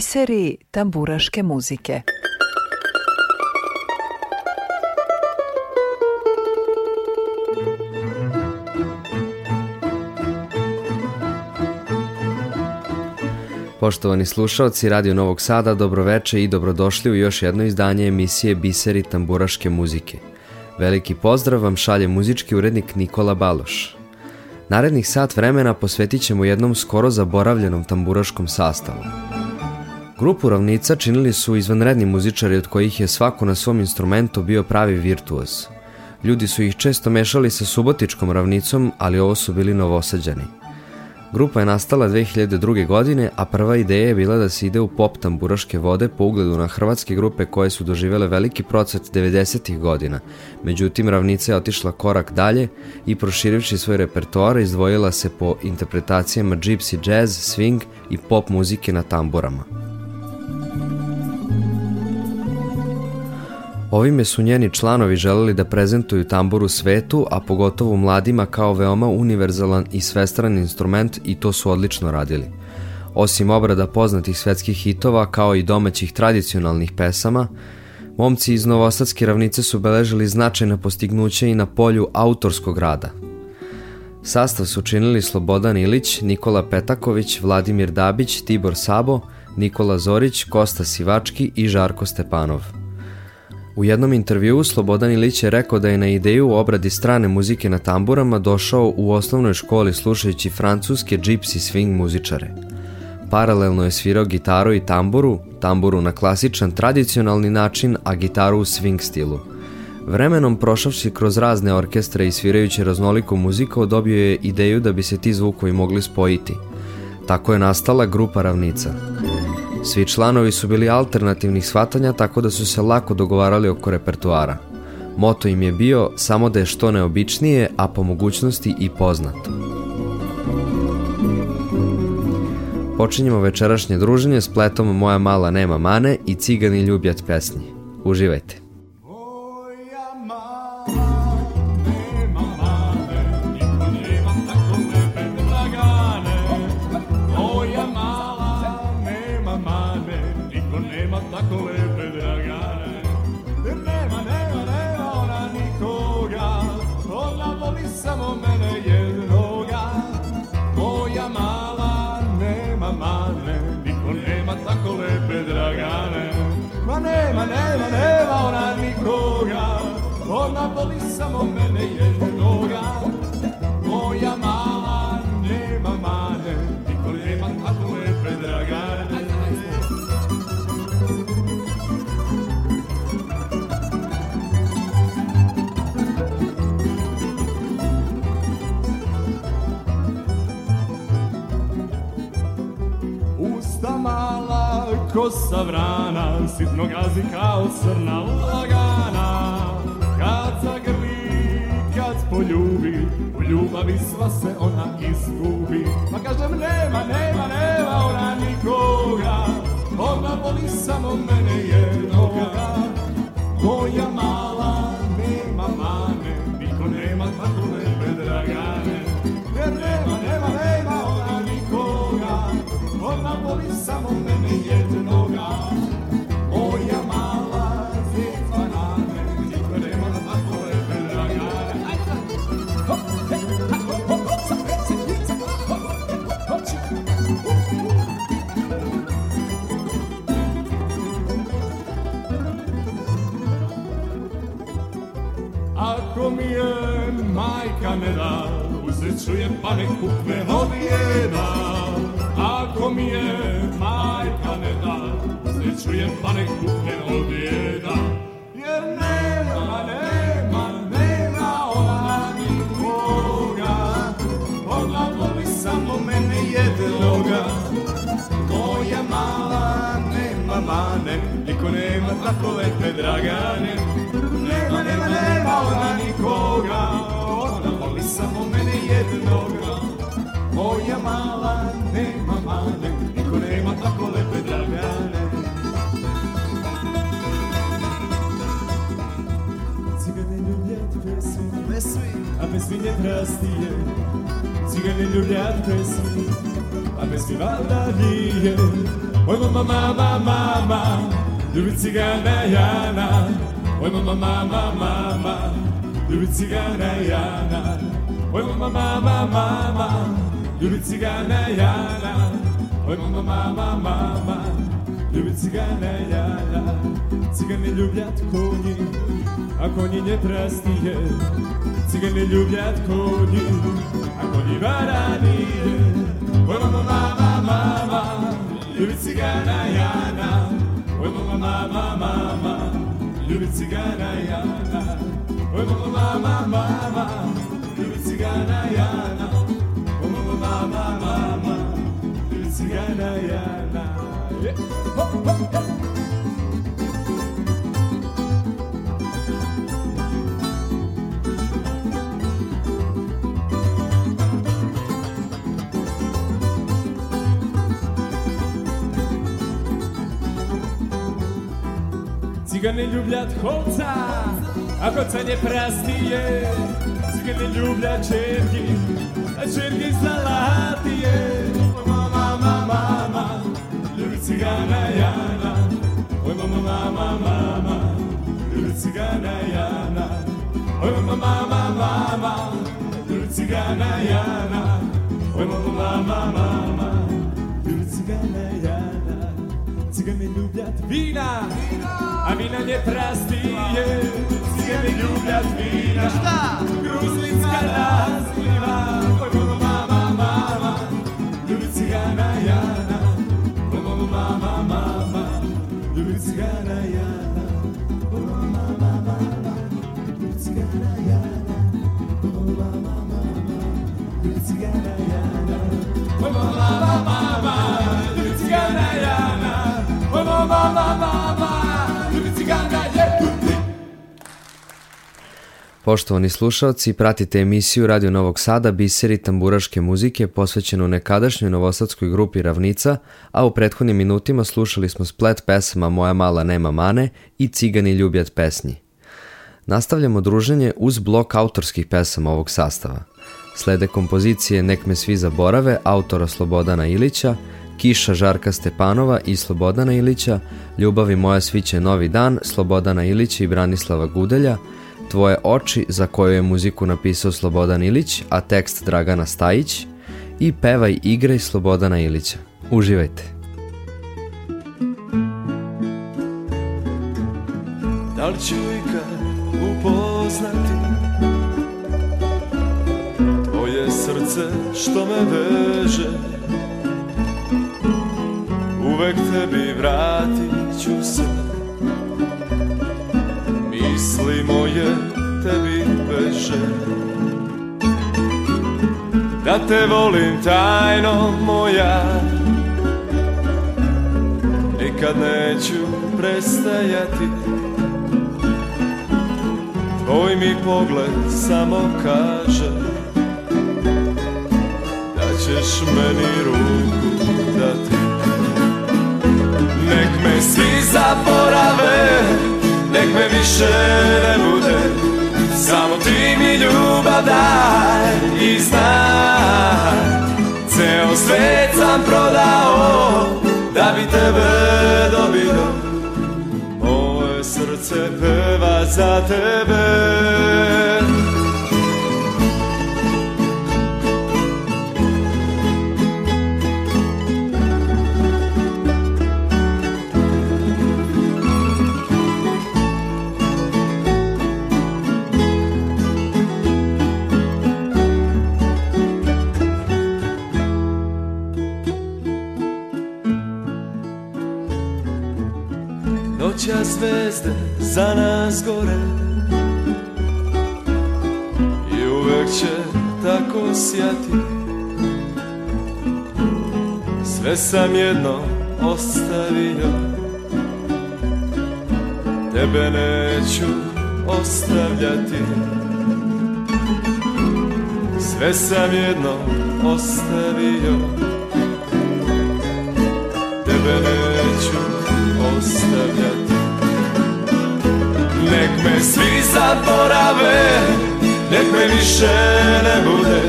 biseri tamburaške muzike. Poštovani slušalci Radio Novog Sada, dobroveče i dobrodošli u još jedno izdanje emisije Biseri tamburaške muzike. Veliki pozdrav vam šalje muzički urednik Nikola Baloš. Narednih sat vremena posvetit ćemo jednom skoro zaboravljenom tamburaškom sastavu. Grupu ravnica činili su izvanredni muzičari od kojih je svako na svom instrumentu bio pravi virtuos. Ljudi su ih često mešali sa subotičkom ravnicom, ali ovo su bili novosađani. Grupa je nastala 2002. godine, a prva ideja je bila da se ide u pop tamburaške vode po ugledu na hrvatske grupe koje su doživele veliki procet 90. godina. Međutim, ravnica je otišla korak dalje i proširivši svoj repertoar izdvojila se po interpretacijama gypsy jazz, swing i pop muzike na tamburama. Ovime su njeni članovi želeli da prezentuju tamburu svetu, a pogotovo mladima kao veoma univerzalan i svestran instrument i to su odlično radili. Osim obrada poznatih svetskih hitova kao i domaćih tradicionalnih pesama, momci iz Novosadske ravnice su beležili značajna postignuća i na polju autorskog rada. Sastav su činili Slobodan Ilić, Nikola Petaković, Vladimir Dabić, Tibor Sabo, Nikola Zorić, Kosta Sivački i Žarko Stepanov. U jednom intervjuu Slobodan Ilić je rekao da je na ideju o obradi strane muzike na tamburama došao u osnovnoj školi slušajući francuske gypsy swing muzičare. Paralelno je svirao gitaru i tamburu, tamburu na klasičan tradicionalni način, a gitaru u swing stilu. Vremenom prošavši kroz razne orkestre i svirajući raznoliku muziku dobio je ideju da bi se ti zvukovi mogli spojiti. Tako je nastala grupa ravnica. Svi članovi su bili alternativnih shvatanja tako da su se lako dogovarali oko repertuara. Moto im je bio samo da je što neobičnije, a po mogućnosti i poznato. Počinjemo večerašnje druženje s pletom Moja mala nema mane i Cigani ljubjat pesni. Uživajte! kosa vrana, sitno gazi kao crna lagana. Kad zagrli, kad poljubi, u ljubavi sva se ona izgubi. Ma pa kažem nema, nema, nema ona nikoga, ona voli samo mene jednoga, moja mala mama voli samo mene jednoga. Moja mala zjetva na mene niko nema na tvoje draga Ako mi je majka ne da, uzet ću je pa nek kupme odjeda mi je majka ne da, se čujem pane kuhne bude objeda. Jer nema, nema, nema ona nikoga, ona voli samo mene jednoga. Moja mala nema mane, niko nema tako lepe dragane. Nema, nema, nema ona nikoga, ona voli samo mene jednoga. Moja mala nema Аби світять растіє, цігани люблять песні, аби співав Давіє. Ой, мама, мама, мама, любить цігана Ой, мама, мама, мама, любить цігана Яна. Ой, мама, мама, мама, любить цігана Ой, мама, мама, мама, любить цігана Яна. Цігани люблять а коні не Cigane les Ljubljat konju, a konji varanije. Oj mama, mama, mama, ljubi cigana Jana. Oj mama, mama, mama, ljubi cigana Jana. Oj mama, mama, mama, ljubi cigana Jana. Oj mama, mama, mama, ljubi cigana Jana. Yeah. Ho, ho, ho. Цигани любят хлопця, а це не простые, Цигани любят черги, а черги золотые. Мама, мама, мама, любить Яна. Ой, мама, мама, мама, любит цигана Яна. Ой, мама, мама, мама, любит цигана Яна. Ой, мама, мама, мама, любить цигана Яна. Cigani ljubljat vina, a vina lje prastije. Cigani ljubljat vina, gruzlinska razliva. mama, mama, ljubi cigana Jana. Oj, mama, mama, ljubi cigana Jana. Oj, ljubi cigana Jana. Poštovani slušalci, pratite emisiju Radio Novog Sada Biseri tamburaške muzike posvećenu nekadašnjoj novosadskoj grupi Ravnica, a u prethodnim minutima slušali smo splet pesama Moja mala nema mane i Cigani ljubjat pesnji. Nastavljamo druženje uz blok autorskih pesama ovog sastava. Slede kompozicije Nek me svi zaborave, autora Slobodana Ilića, Kiša Žarka Stepanova i Slobodana Ilića, Ljubavi moja sviće novi dan, Slobodana Ilić i Branislava Gudelja, Tvoje oči za koju je muziku napisao Slobodan Ilić, a tekst Dragana Stajić i Pevaj igraj Slobodana Ilića. Uživajte! Da li ću ikad upoznati Tvoje srce što me veže Uvek tebi vratit ću se Misli moje tebi Da te volim tajno moja Nikad neću prestajati Tvoj mi pogled samo kaže Da ćeš meni ruku dati Nek me svi zaborave Nek me više ne bude Samo ti mi ljubav daj I znaj Ceo svet sam prodao Da bi tebe dobio Moje srce peva za tebe zvezde za nas gore I uvek će tako sjati Sve sam jedno ostavio Tebe neću ostavljati Sve sam jedno ostavio Tebe neću ostavljati Nek me svi zaborave Nek me više ne bude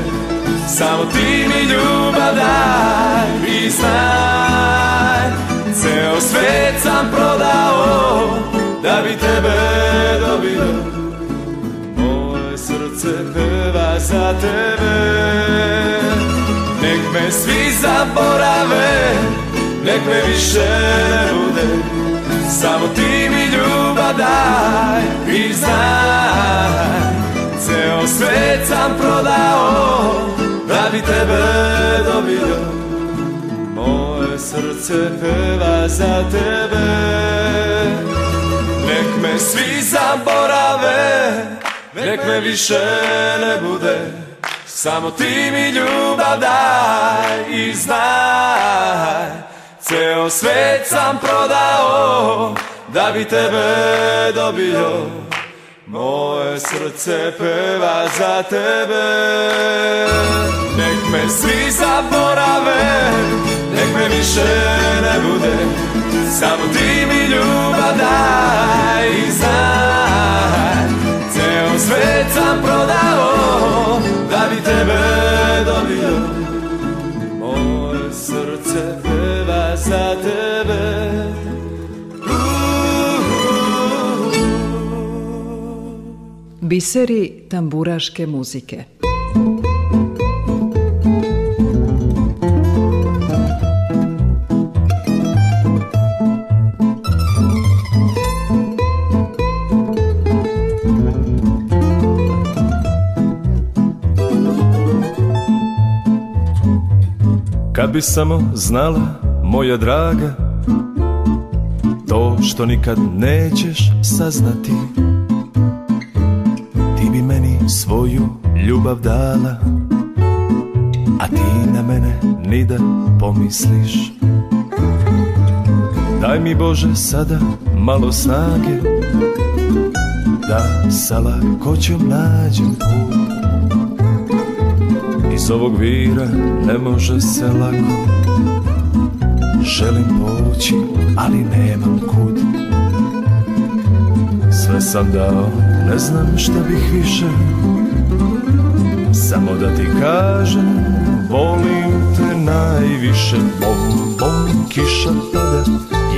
Samo ti mi ljubav daj I znaj Ceo svet sam prodao Da bi tebe dobio Moje srce peva za tebe Nek me svi zaborave Nek me više ne bude samo ti mi ljubav daj i znaj Ceo svet sam prodao da bi tebe dobio Moje srce peva za tebe Nek me svi zaborave Nek me više ne bude Samo ti mi ljubav daj i znaj Ceo svet sam prodao Da bi tebe dobio Moje srce peva za tebe Nek me svi zaborave Nek me više ne bude Samo ti mi ljubav daj I znaj Ceo svet sam prodao Da bi tebe dobio Biseri tamburaške muzike. Kad bi samo znala, moja draga, to što nikad nećeš saznati svoju ljubav dala A ti na mene ni da pomisliš Daj mi Bože sada malo snage Da sa lakoćom nađem put Iz ovog vira ne može se lako Želim poći, ali nemam kud Sve sam dao, ne znam šta bih više samo da ti kažem, volim te najviše Bom, bom, kiša pada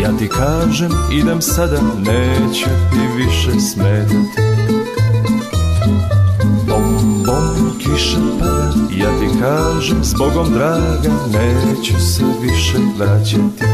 Ja ti kažem, idem sada Neću ti više smetati Bom, bom, kiša pada Ja ti kažem, s Bogom draga Neću se više vraćati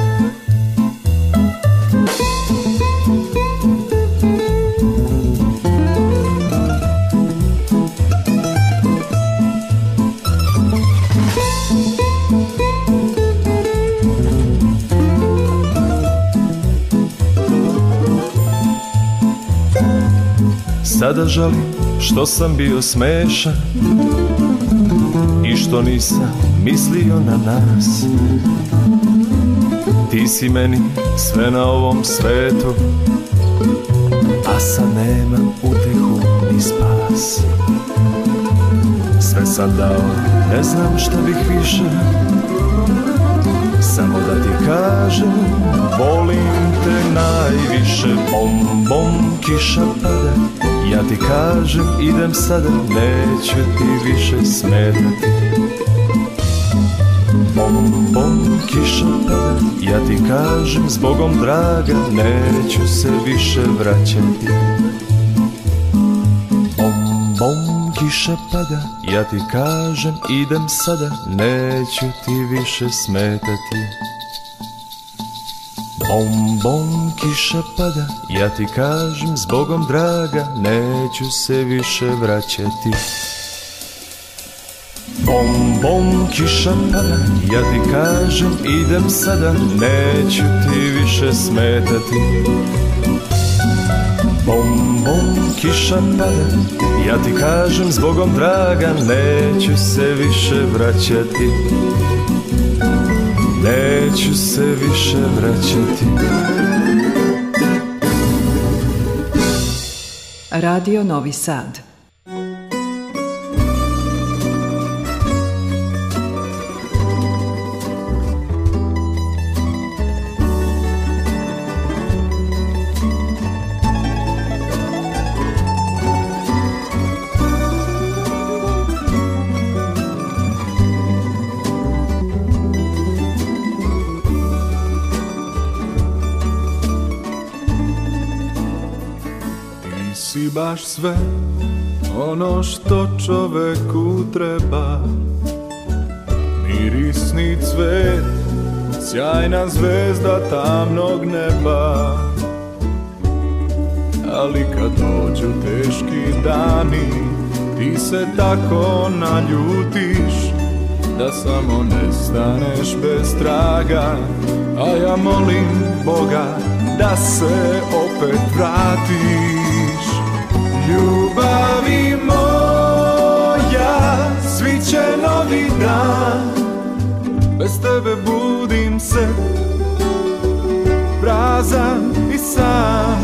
žalim što sam bio smešan I što nisam mislio na nas Ti si meni sve na ovom svetu A sad nemam utehu ni spas Sve sam dao, ne znam šta bih više Samo da ti kažem, volim te najviše Bom, bom, kiša pada ja ti kažem idem sada neću ti više smetati Bom, bom, kiša pada Ja ti kažem zbogom draga Neću se više vraćati Bom, bom, kiša pada Ja ti kažem idem sada Neću ti više smetati Bom, bom, kiša pada, ja ti kažem, s Bogom draga, neću se više vraćati. Bom, bom, kiša pada, ja ti kažem, idem sada, neću ti više smetati. Bom, bom, kiša pada, ja ti kažem, s Bogom draga, neću se više vraćati. Neću se više vraćati Radio Novi Sad baš sve ono što čoveku treba Mirisni cvet, sjajna zvezda tamnog neba Ali kad dođu teški dani Ti se tako naljutiš Da samo nestaneš bez traga A ja molim Boga da se opet vratiš dan Bez tebe budim se Prazan i sam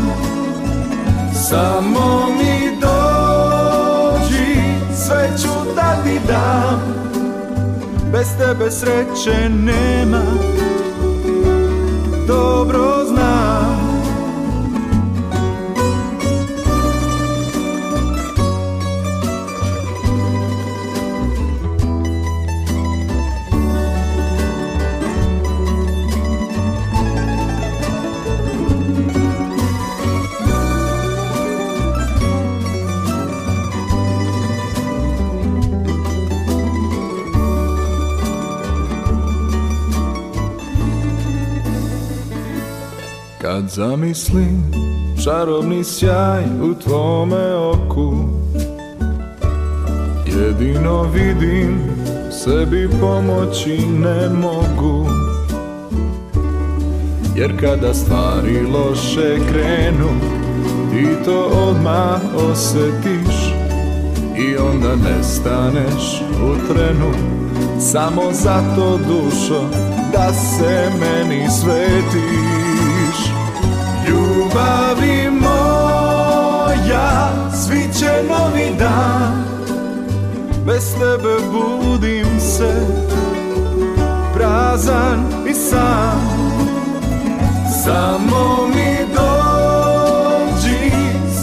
Samo mi dođi Sve ću da ti dam Bez tebe sreće nema Dobro Kad zamislim čarobni sjaj u tvome oku Jedino vidim sebi pomoći ne mogu Jer kada stvari loše krenu Ti to odmah osjetiš I onda nestaneš u trenu Samo zato dušo da se meni sveti ljubavi moja Svi će novi dan Bez tebe budim se Prazan i sam Samo mi dođi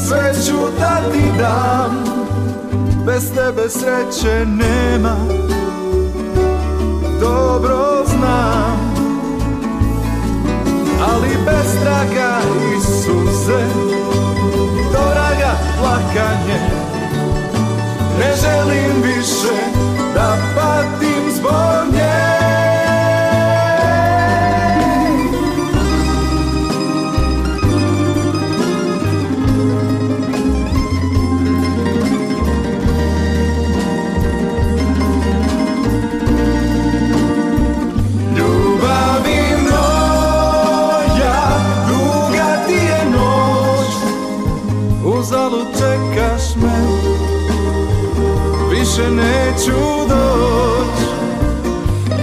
Sve ću da ti dam Bez tebe sreće nema Dobro znam ali bez traga i suze Do raga plakanje Ne želim više da patim zbog nje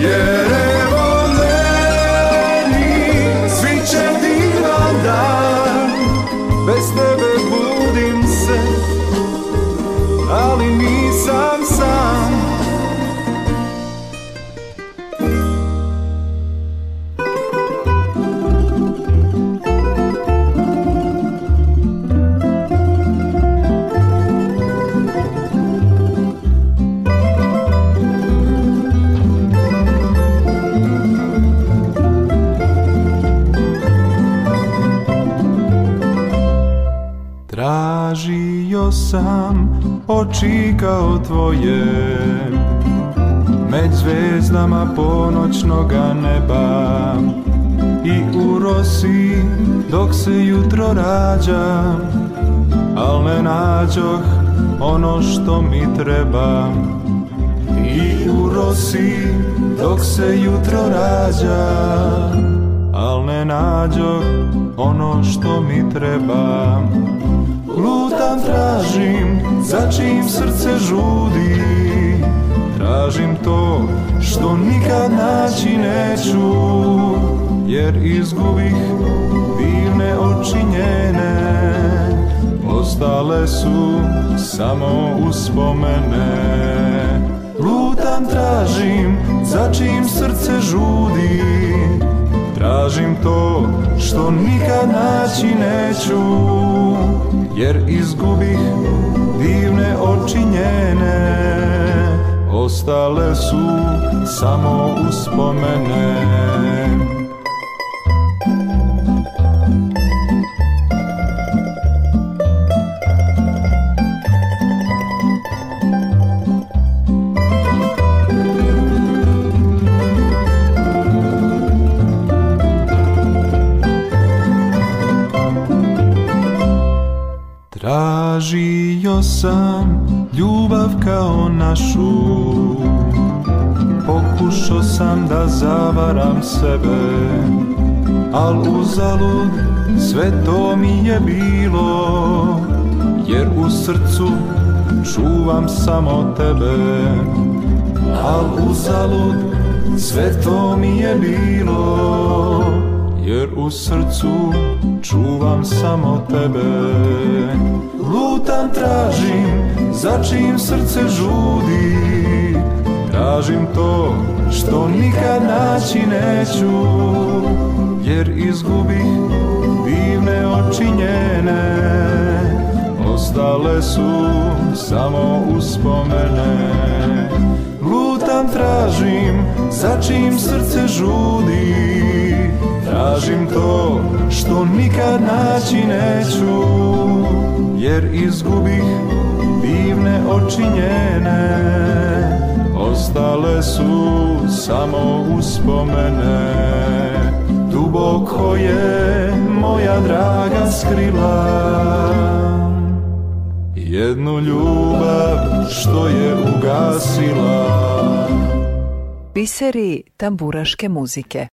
Yeah. oči kao tvoje Med zvezdama ponoćnoga neba I u rosi dok se jutro rađa Al ne nađoh ono što mi treba I u rosi dok se jutro rađa Al ne nađoh ono što mi treba Lutam tražim za srce žudi Tražim to što nikad naći neću Jer izgubih divne oči njene Ostale su samo uspomene Lutam tražim za čim srce žudi Tražim to što nikad naći neću Jer izgubih divne oči njene Ostale su samo uspomene Traži sam ljubav kao našu Pokušao sam da zavaram sebe Al uzalud sve to mi je bilo Jer u srcu čuvam samo tebe Al uzalud sve to mi je bilo jer u srcu čuvam samo tebe Lutam tražim za čim srce žudi Tražim to što nikad naći neću Jer izgubi divne oči njene Ostale su samo uspomene Lutam tražim za čim srce žudi Tražim to što nikad naći neću Jer izgubih divne oči njene Ostale su samo uspomene Duboko je moja draga skrila Jednu ljubav što je ugasila Piseri tamburaške muzike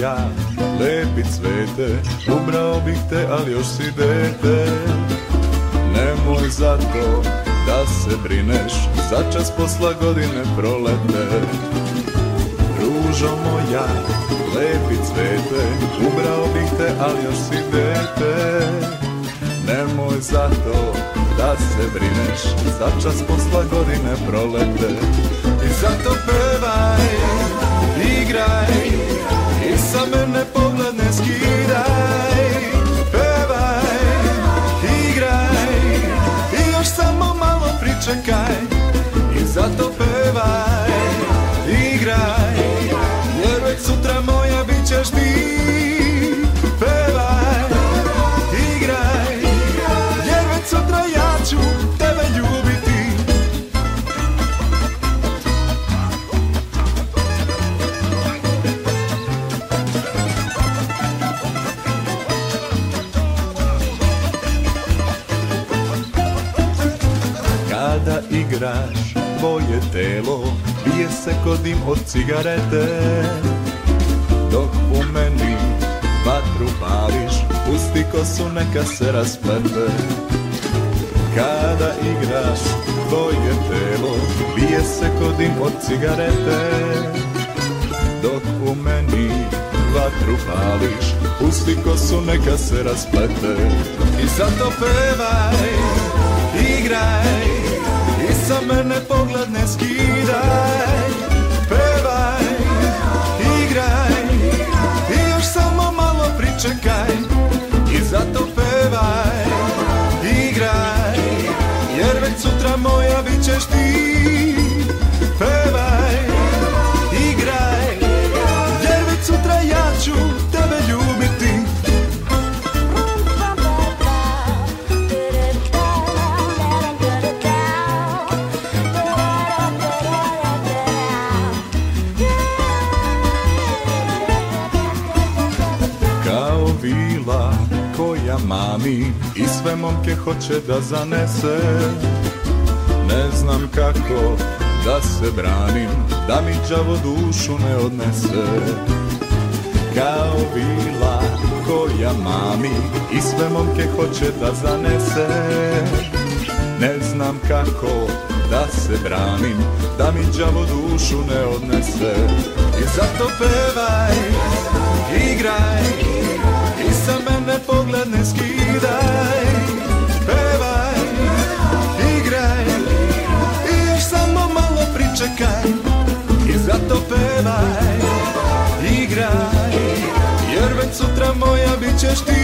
ja Lepi cvete, ubrao bih te, ali još si dete Nemoj zato da se brineš, za čas posla godine prolete Ružo moja, lepi cvete, ubrao bih te, ali još si dete Nemoj za to da se brineš, za čas posla godine prolete I zato pevaj, igraj, sa mene pogled ne skidaj Pevaj, igraj I još samo malo pričekaj se kodim od cigarete Dok u meni vatru pališ Pusti kosu neka se rasplete Kada igraš tvoje telo Pije se kodim od cigarete Dok u meni vatru pališ Pusti kosu neka se rasplete I zato pevaj, igraj I sa mene pogled ne skidaj ćeš ti Pevaj, igraj Jer već sutra ja ću tebe ljubiti Kao vila koja mami I sve momke hoće da zanese znam kako da se branim Da mi đavo dušu ne odnese Kao vila koja mami I sve momke hoće da zanese Ne znam kako da se branim Da mi đavo dušu ne odnese I zato pevaj, igraj I sa mene pogled ne skidaj čekaj i zato pevaj, igraj, jer već sutra moja bit ćeš ti.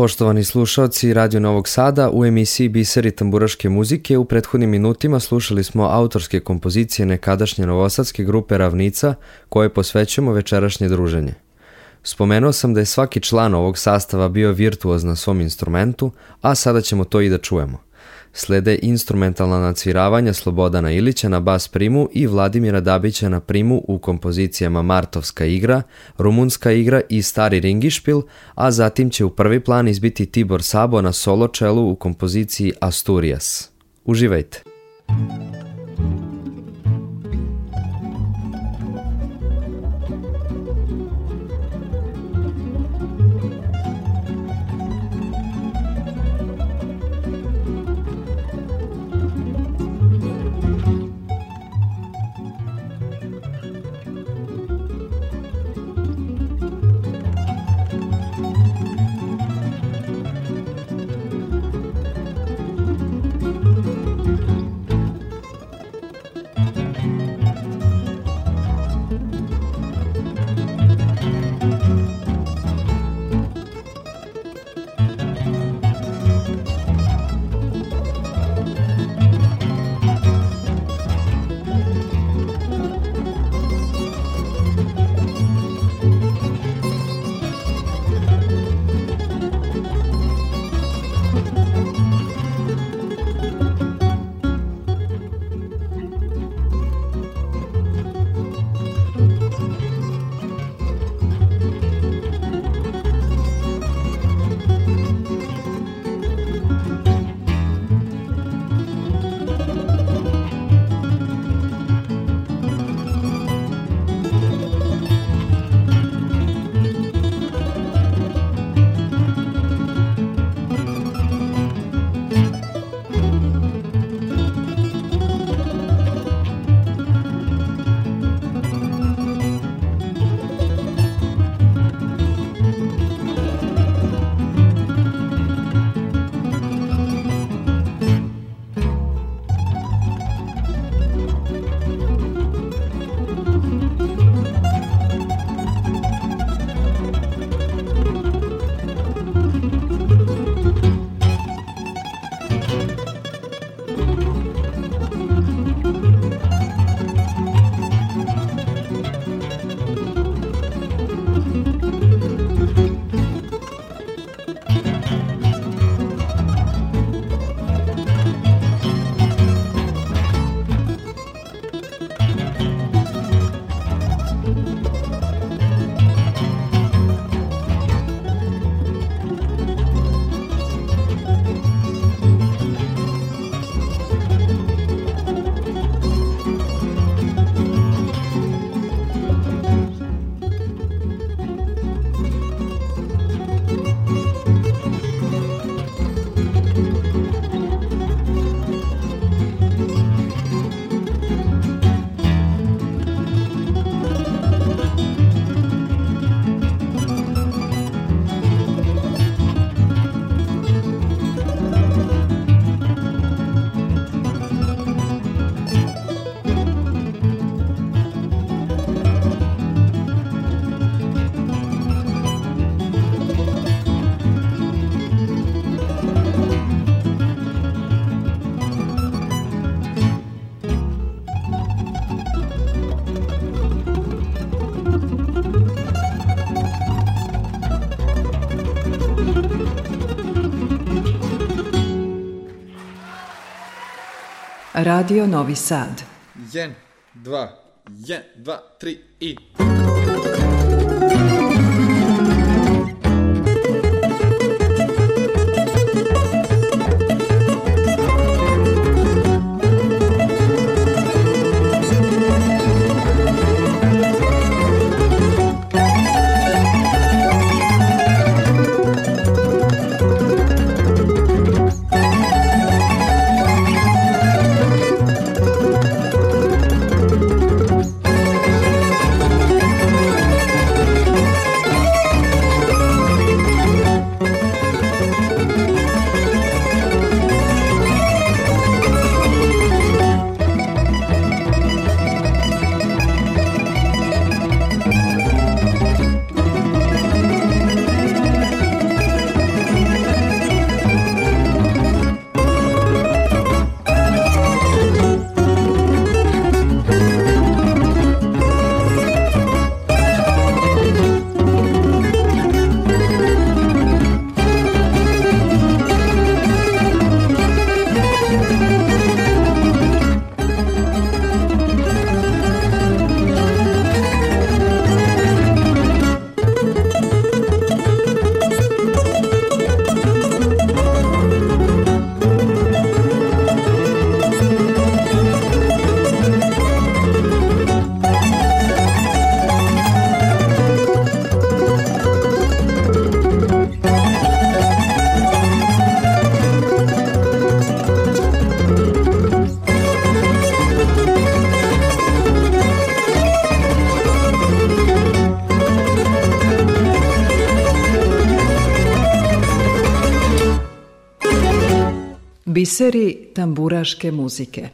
Poštovani slušalci Radio Novog Sada, u emisiji Biseri tamburaške muzike u prethodnim minutima slušali smo autorske kompozicije nekadašnje novosadske grupe Ravnica koje posvećujemo večerašnje druženje. Spomenuo sam da je svaki član ovog sastava bio virtuoz na svom instrumentu, a sada ćemo to i da čujemo. Slede instrumentalna nacviravanja Slobodana Ilića na bas primu i Vladimira Dabića na primu u kompozicijama Martovska igra, Rumunska igra i Stari ringišpil, a zatim će u prvi plan izbiti Tibor Sabo na solo čelu u kompoziciji Asturias. Uživajte! Radio Novi Sad. 1, 2, 1, 2, 3 i. Biseri tamburaške muzike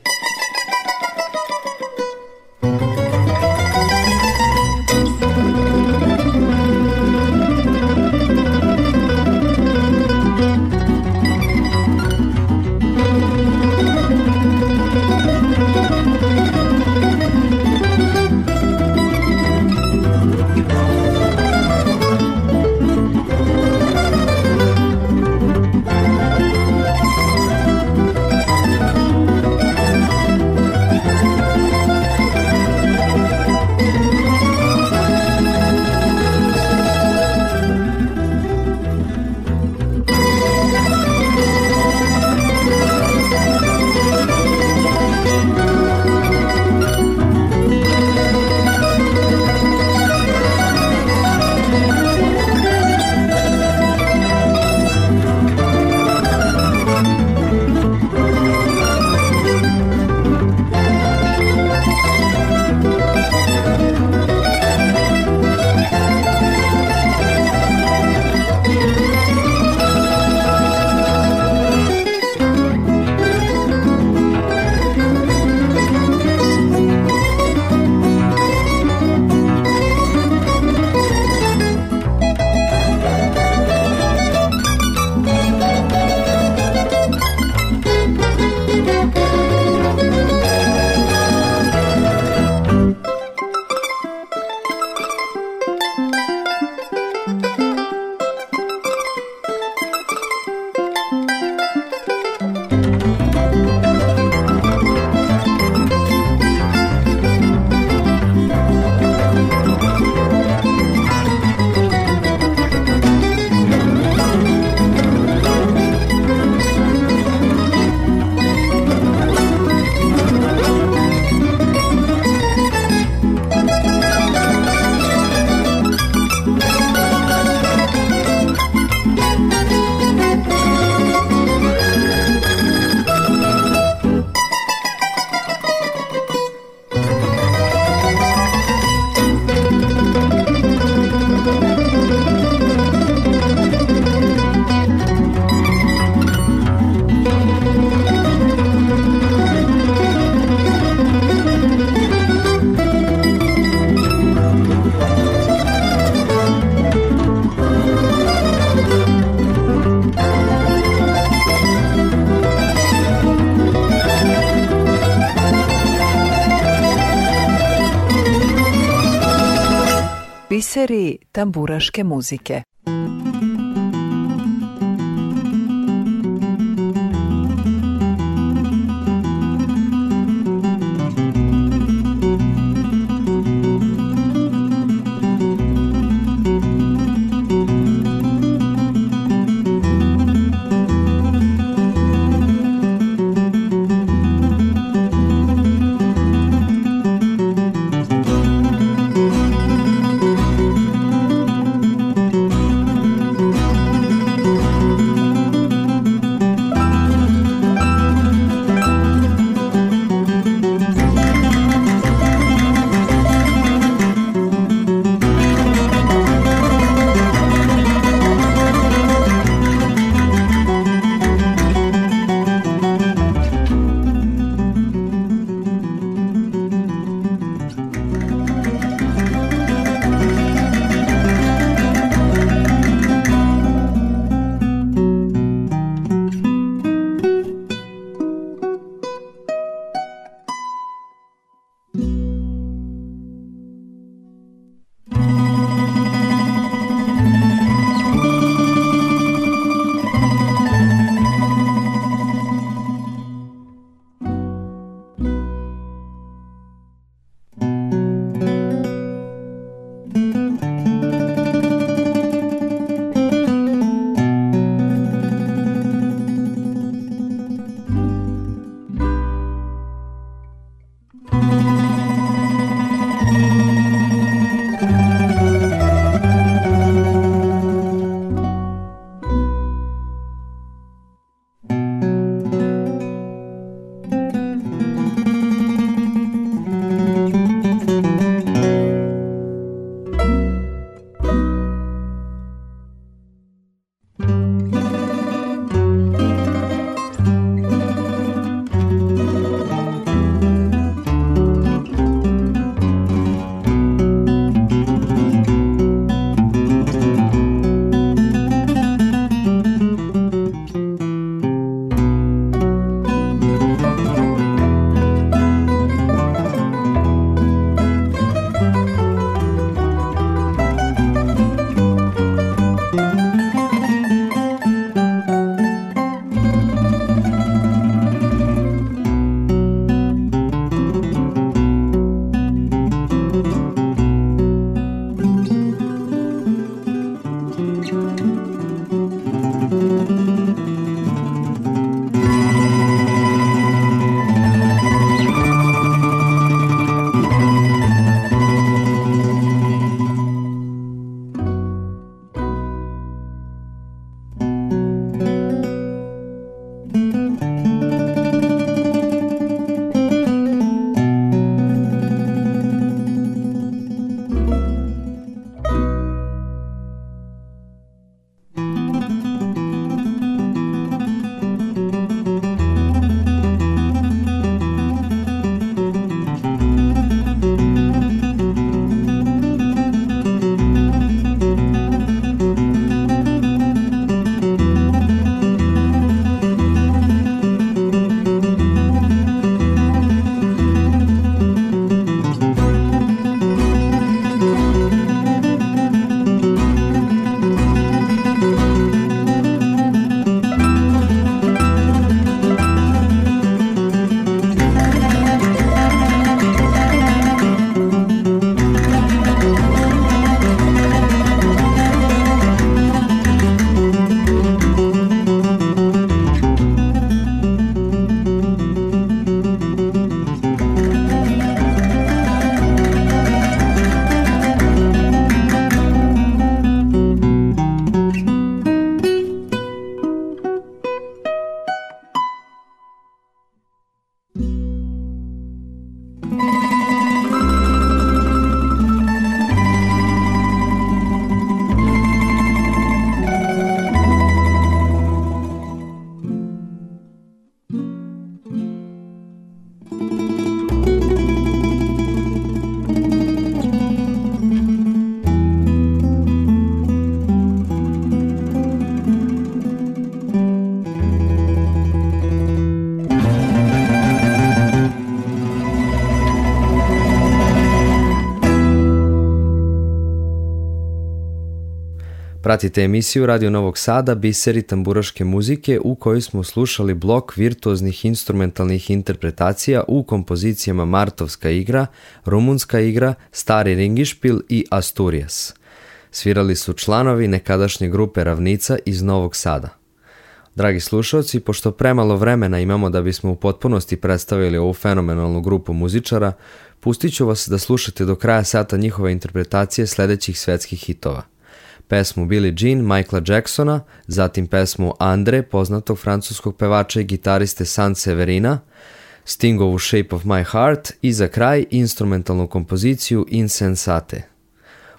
tamburaške muzike. Pratite emisiju Radio Novog Sada Biseri tamburaške muzike u kojoj smo slušali blok virtuoznih instrumentalnih interpretacija u kompozicijama Martovska igra, Rumunska igra, Stari Ringišpil i Asturias. Svirali su članovi nekadašnje grupe Ravnica iz Novog Sada. Dragi slušalci, pošto premalo vremena imamo da bismo u potpunosti predstavili ovu fenomenalnu grupu muzičara, pustit ću vas da slušate do kraja sata njihove interpretacije sljedećih svetskih hitova – pesmu Billie Jean Michaela Jacksona, zatim pesmu Andre, poznatog francuskog pevača i gitariste San Severina, Stingovu Shape of My Heart i za kraj instrumentalnu kompoziciju Insensate.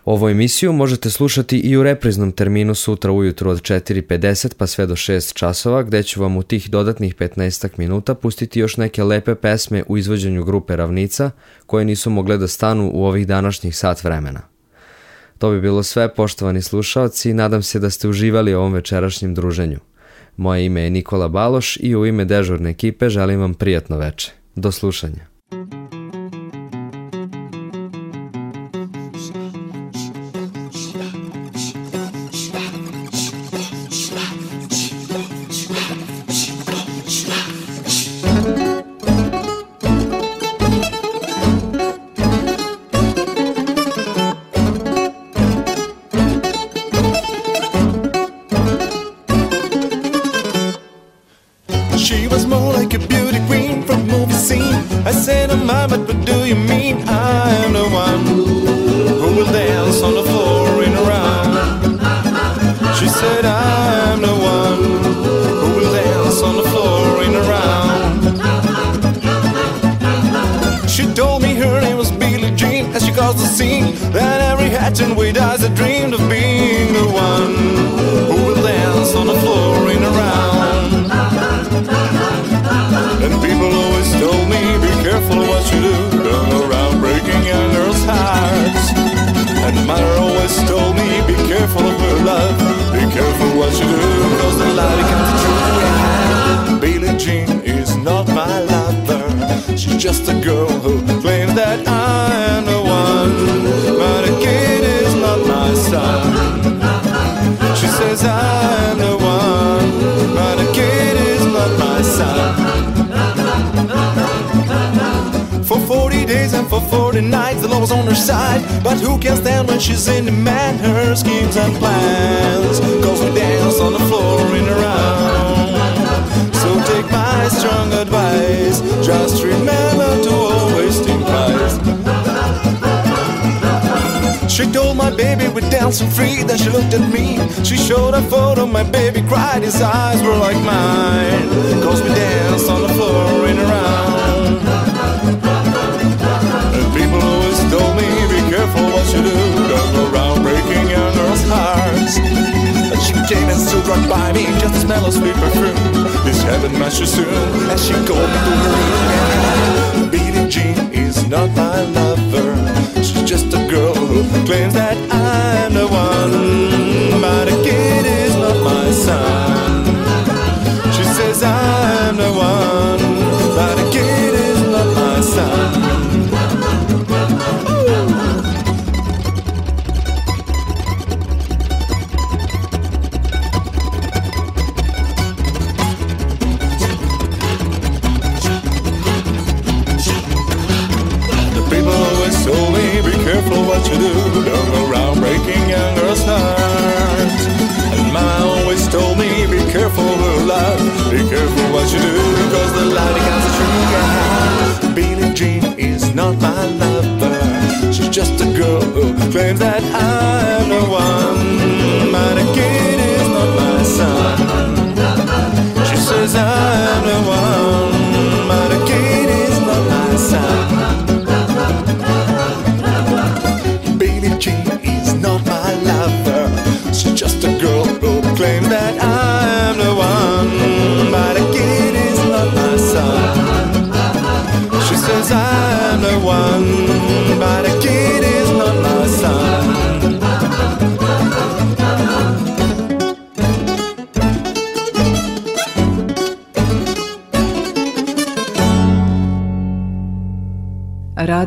Ovu emisiju možete slušati i u repriznom terminu sutra ujutru od 4.50 pa sve do 6 časova gde ću vam u tih dodatnih 15 minuta pustiti još neke lepe pesme u izvođenju grupe ravnica koje nisu mogle da stanu u ovih današnjih sat vremena. To bi bilo sve, poštovani slušaoci, nadam se da ste uživali ovom večerašnjem druženju. Moje ime je Nikola Baloš i u ime dežurne ekipe želim vam prijatno veče. Do slušanja. But who can stand when she's in the man her schemes and plans? Cause we dance on the floor and around. So take my strong advice, just remember to always think twice. She told my baby we're dancing free, then she looked at me. She showed a photo, my baby cried, his eyes were like mine. Cause we danced on the floor and around. This heaven parfum. Dus jij bent she called me to her. beating Jean is not my love.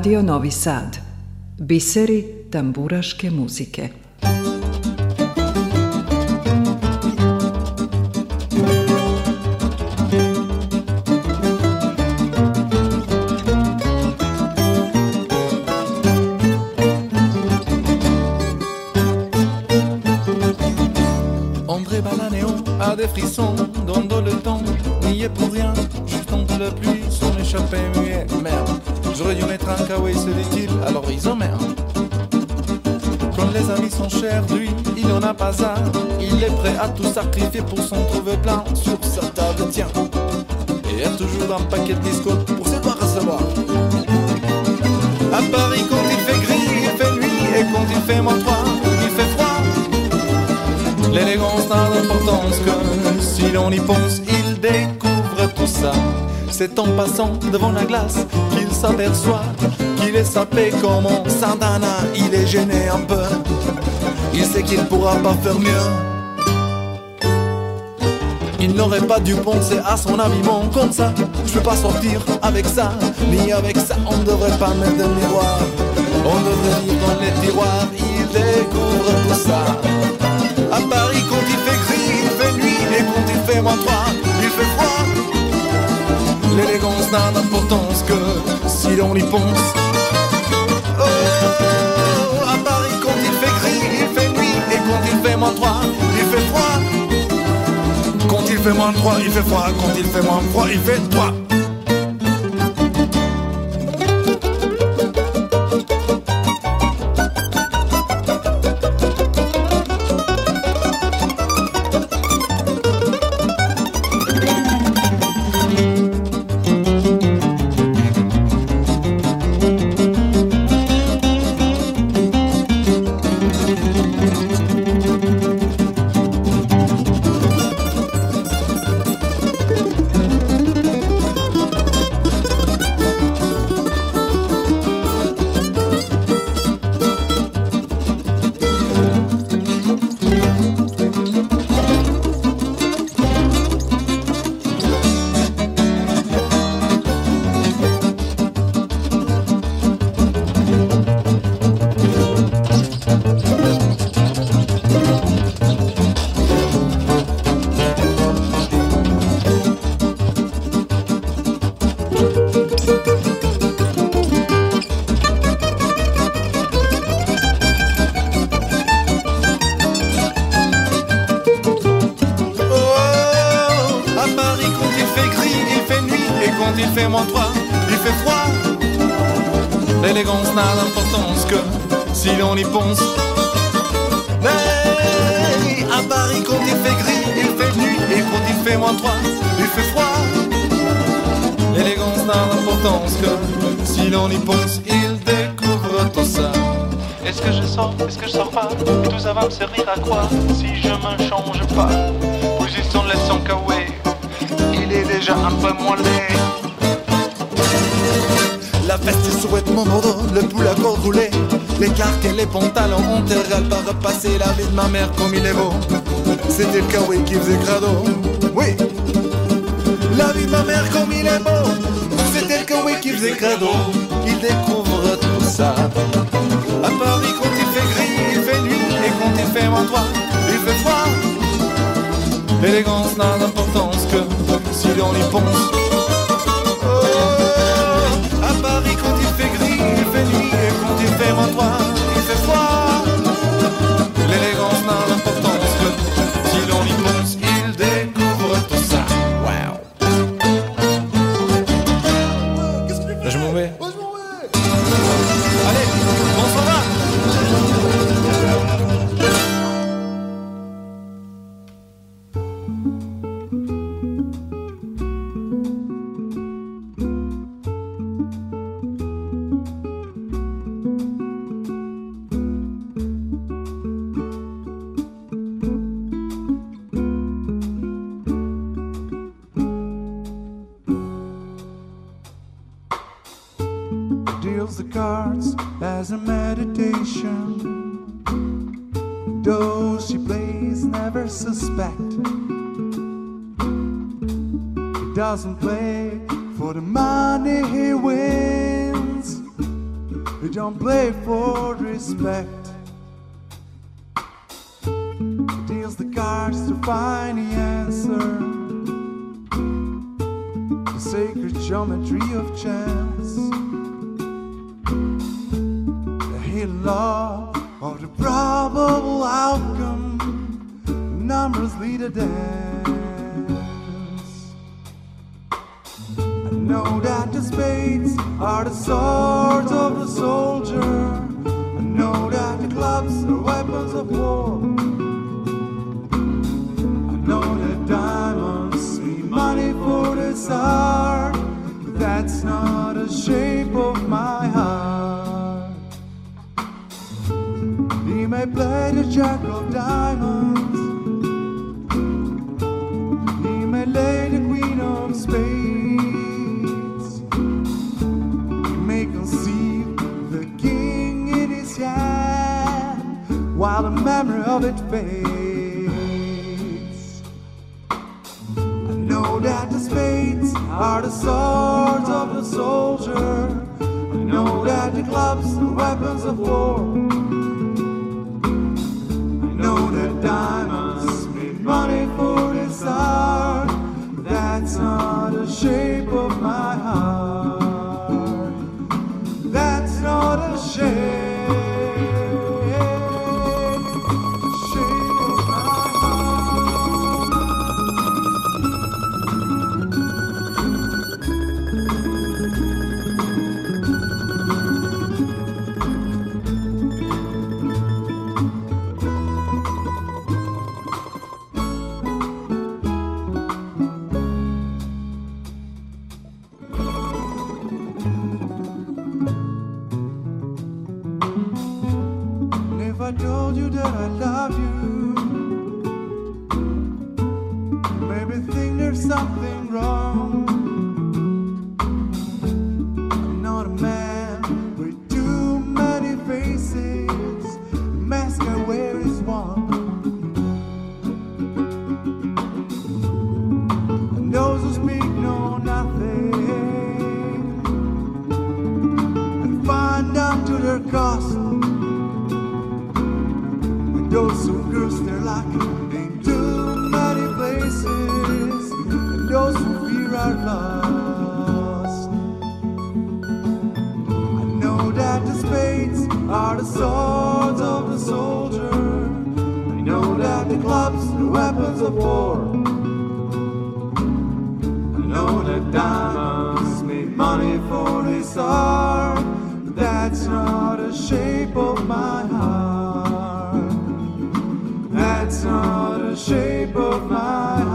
Radio Novi Sad. Biseri tamburaške muzike. Il est prêt à tout sacrifier pour s'en trouver plein sur sa table, tiens. Et a toujours un paquet de disco pour se voir recevoir. À Paris, quand il fait gris, il fait nuit, et quand il fait moins froid, il fait froid. L'élégance n'a d'importance que si l'on y pense, il découvre tout ça. C'est en passant devant la glace qu'il s'aperçoit qu'il est sapé comme saint Sardana, il est gêné un peu. Il sait qu'il pourra pas faire mieux. Il n'aurait pas dû penser à son habillement comme ça. Je peux pas sortir avec ça, ni avec ça. On ne devrait pas mettre de miroir. On devrait pas dans les tiroirs. Il découvre tout ça. À Paris, quand il fait gris, il fait nuit. Et quand il fait moins froid, il fait froid. L'élégance n'a d'importance que si l'on y pense. Oh fait moins 3, il fait froid. Quand il fait moins 3, il fait froid. Quand il fait moins froid, il fait 3. de ma mère comme il est beau. C'était le kawaii qui faisait crado. Oui, la vie de ma mère comme il est beau. C'était le kawaii qui faisait crado. Il découvre tout ça. À Paris, quand il fait gris, il fait nuit. Et quand il fait en toi, il fait froid. L'élégance n'a d'importance que si l'on y pense. He may play the jack of diamonds. He may lay the queen of spades. He may conceive the king in his hand while the memory of it fades. I know that the spades are the swords of the soldier. I know that the clubs are weapons of war. star that's not a shame. are lost. I know that the spades are the swords of the soldier. I know that the clubs are weapons of war. I know that diamonds made money for his art. But that's not the shape of my heart. That's not the shape of my heart.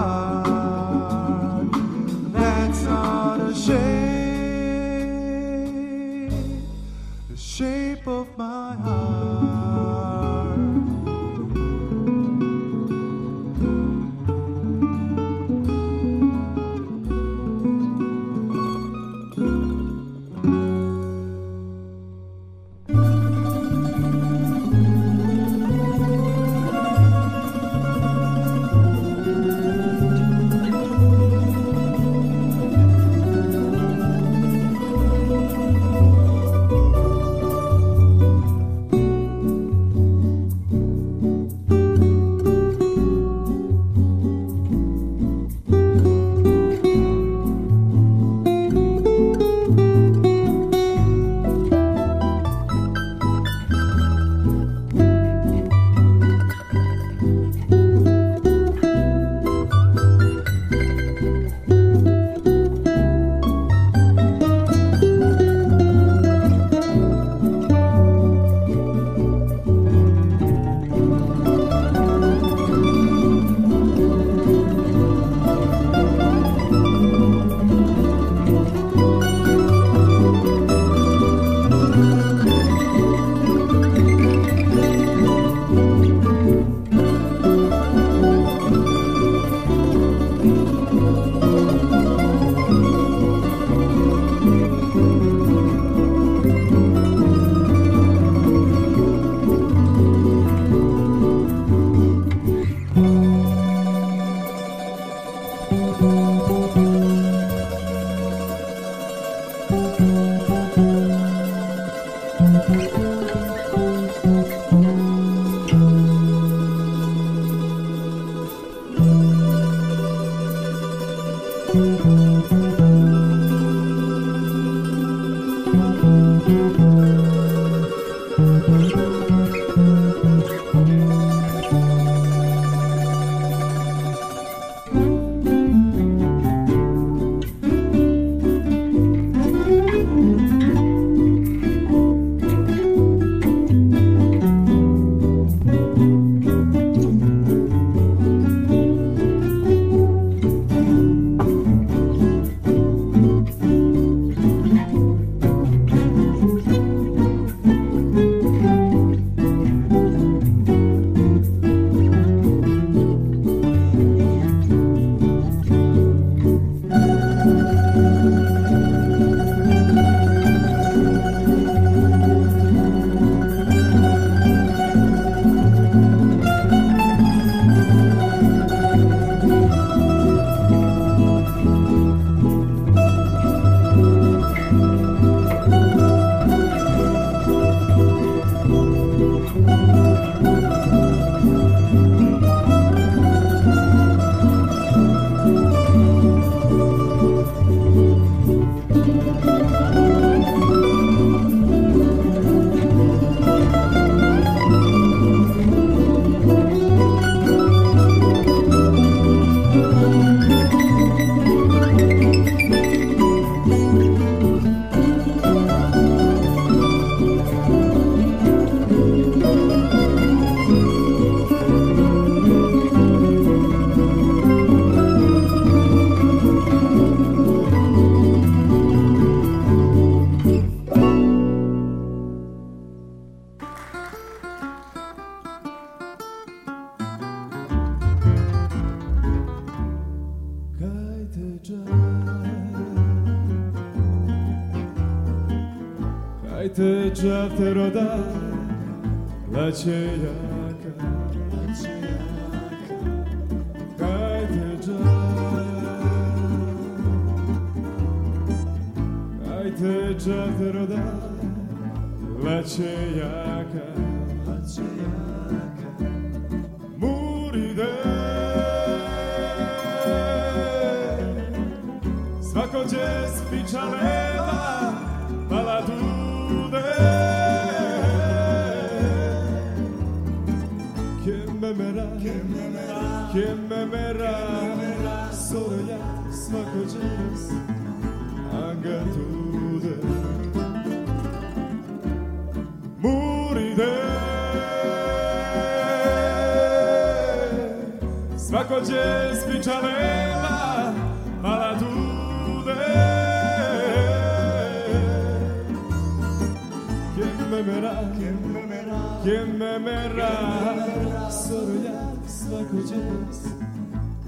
Раз сто рулях, сто ключей,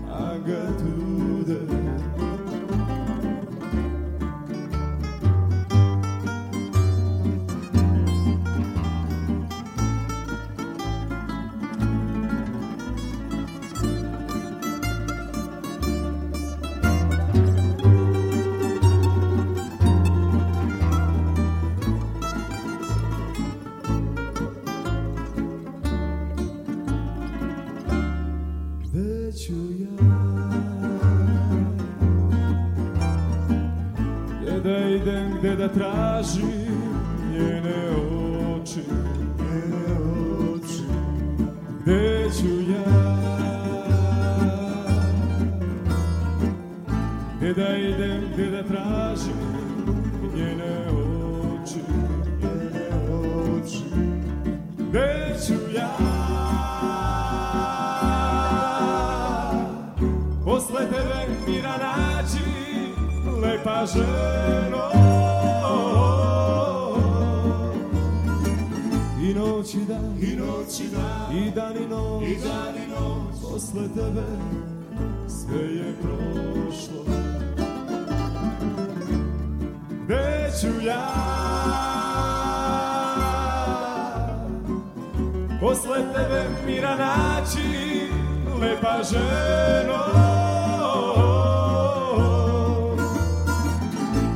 а готовы. posle tebe sve je prošlo Neću ja posle tebe mira naći lepa ženo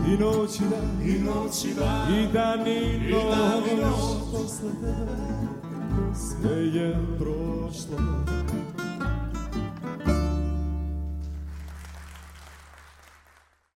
I noć i dan, i noć i dan, i noć, posle tebe sve